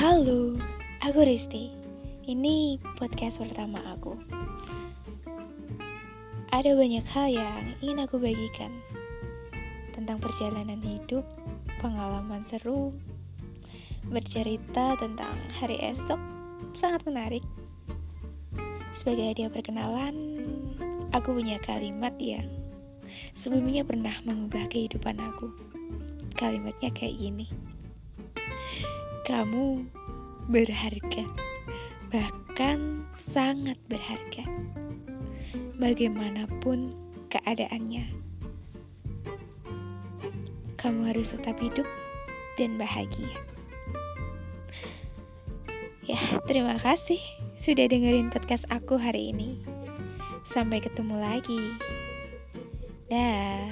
Halo, aku Risti. Ini podcast pertama aku. Ada banyak hal yang ingin aku bagikan tentang perjalanan hidup, pengalaman seru, bercerita tentang hari esok sangat menarik. Sebagai hadiah perkenalan, aku punya kalimat yang sebelumnya pernah mengubah kehidupan aku. Kalimatnya kayak gini. Kamu berharga, bahkan sangat berharga. Bagaimanapun keadaannya, kamu harus tetap hidup dan bahagia. Ya, terima kasih sudah dengerin podcast aku hari ini. Sampai ketemu lagi. Dah.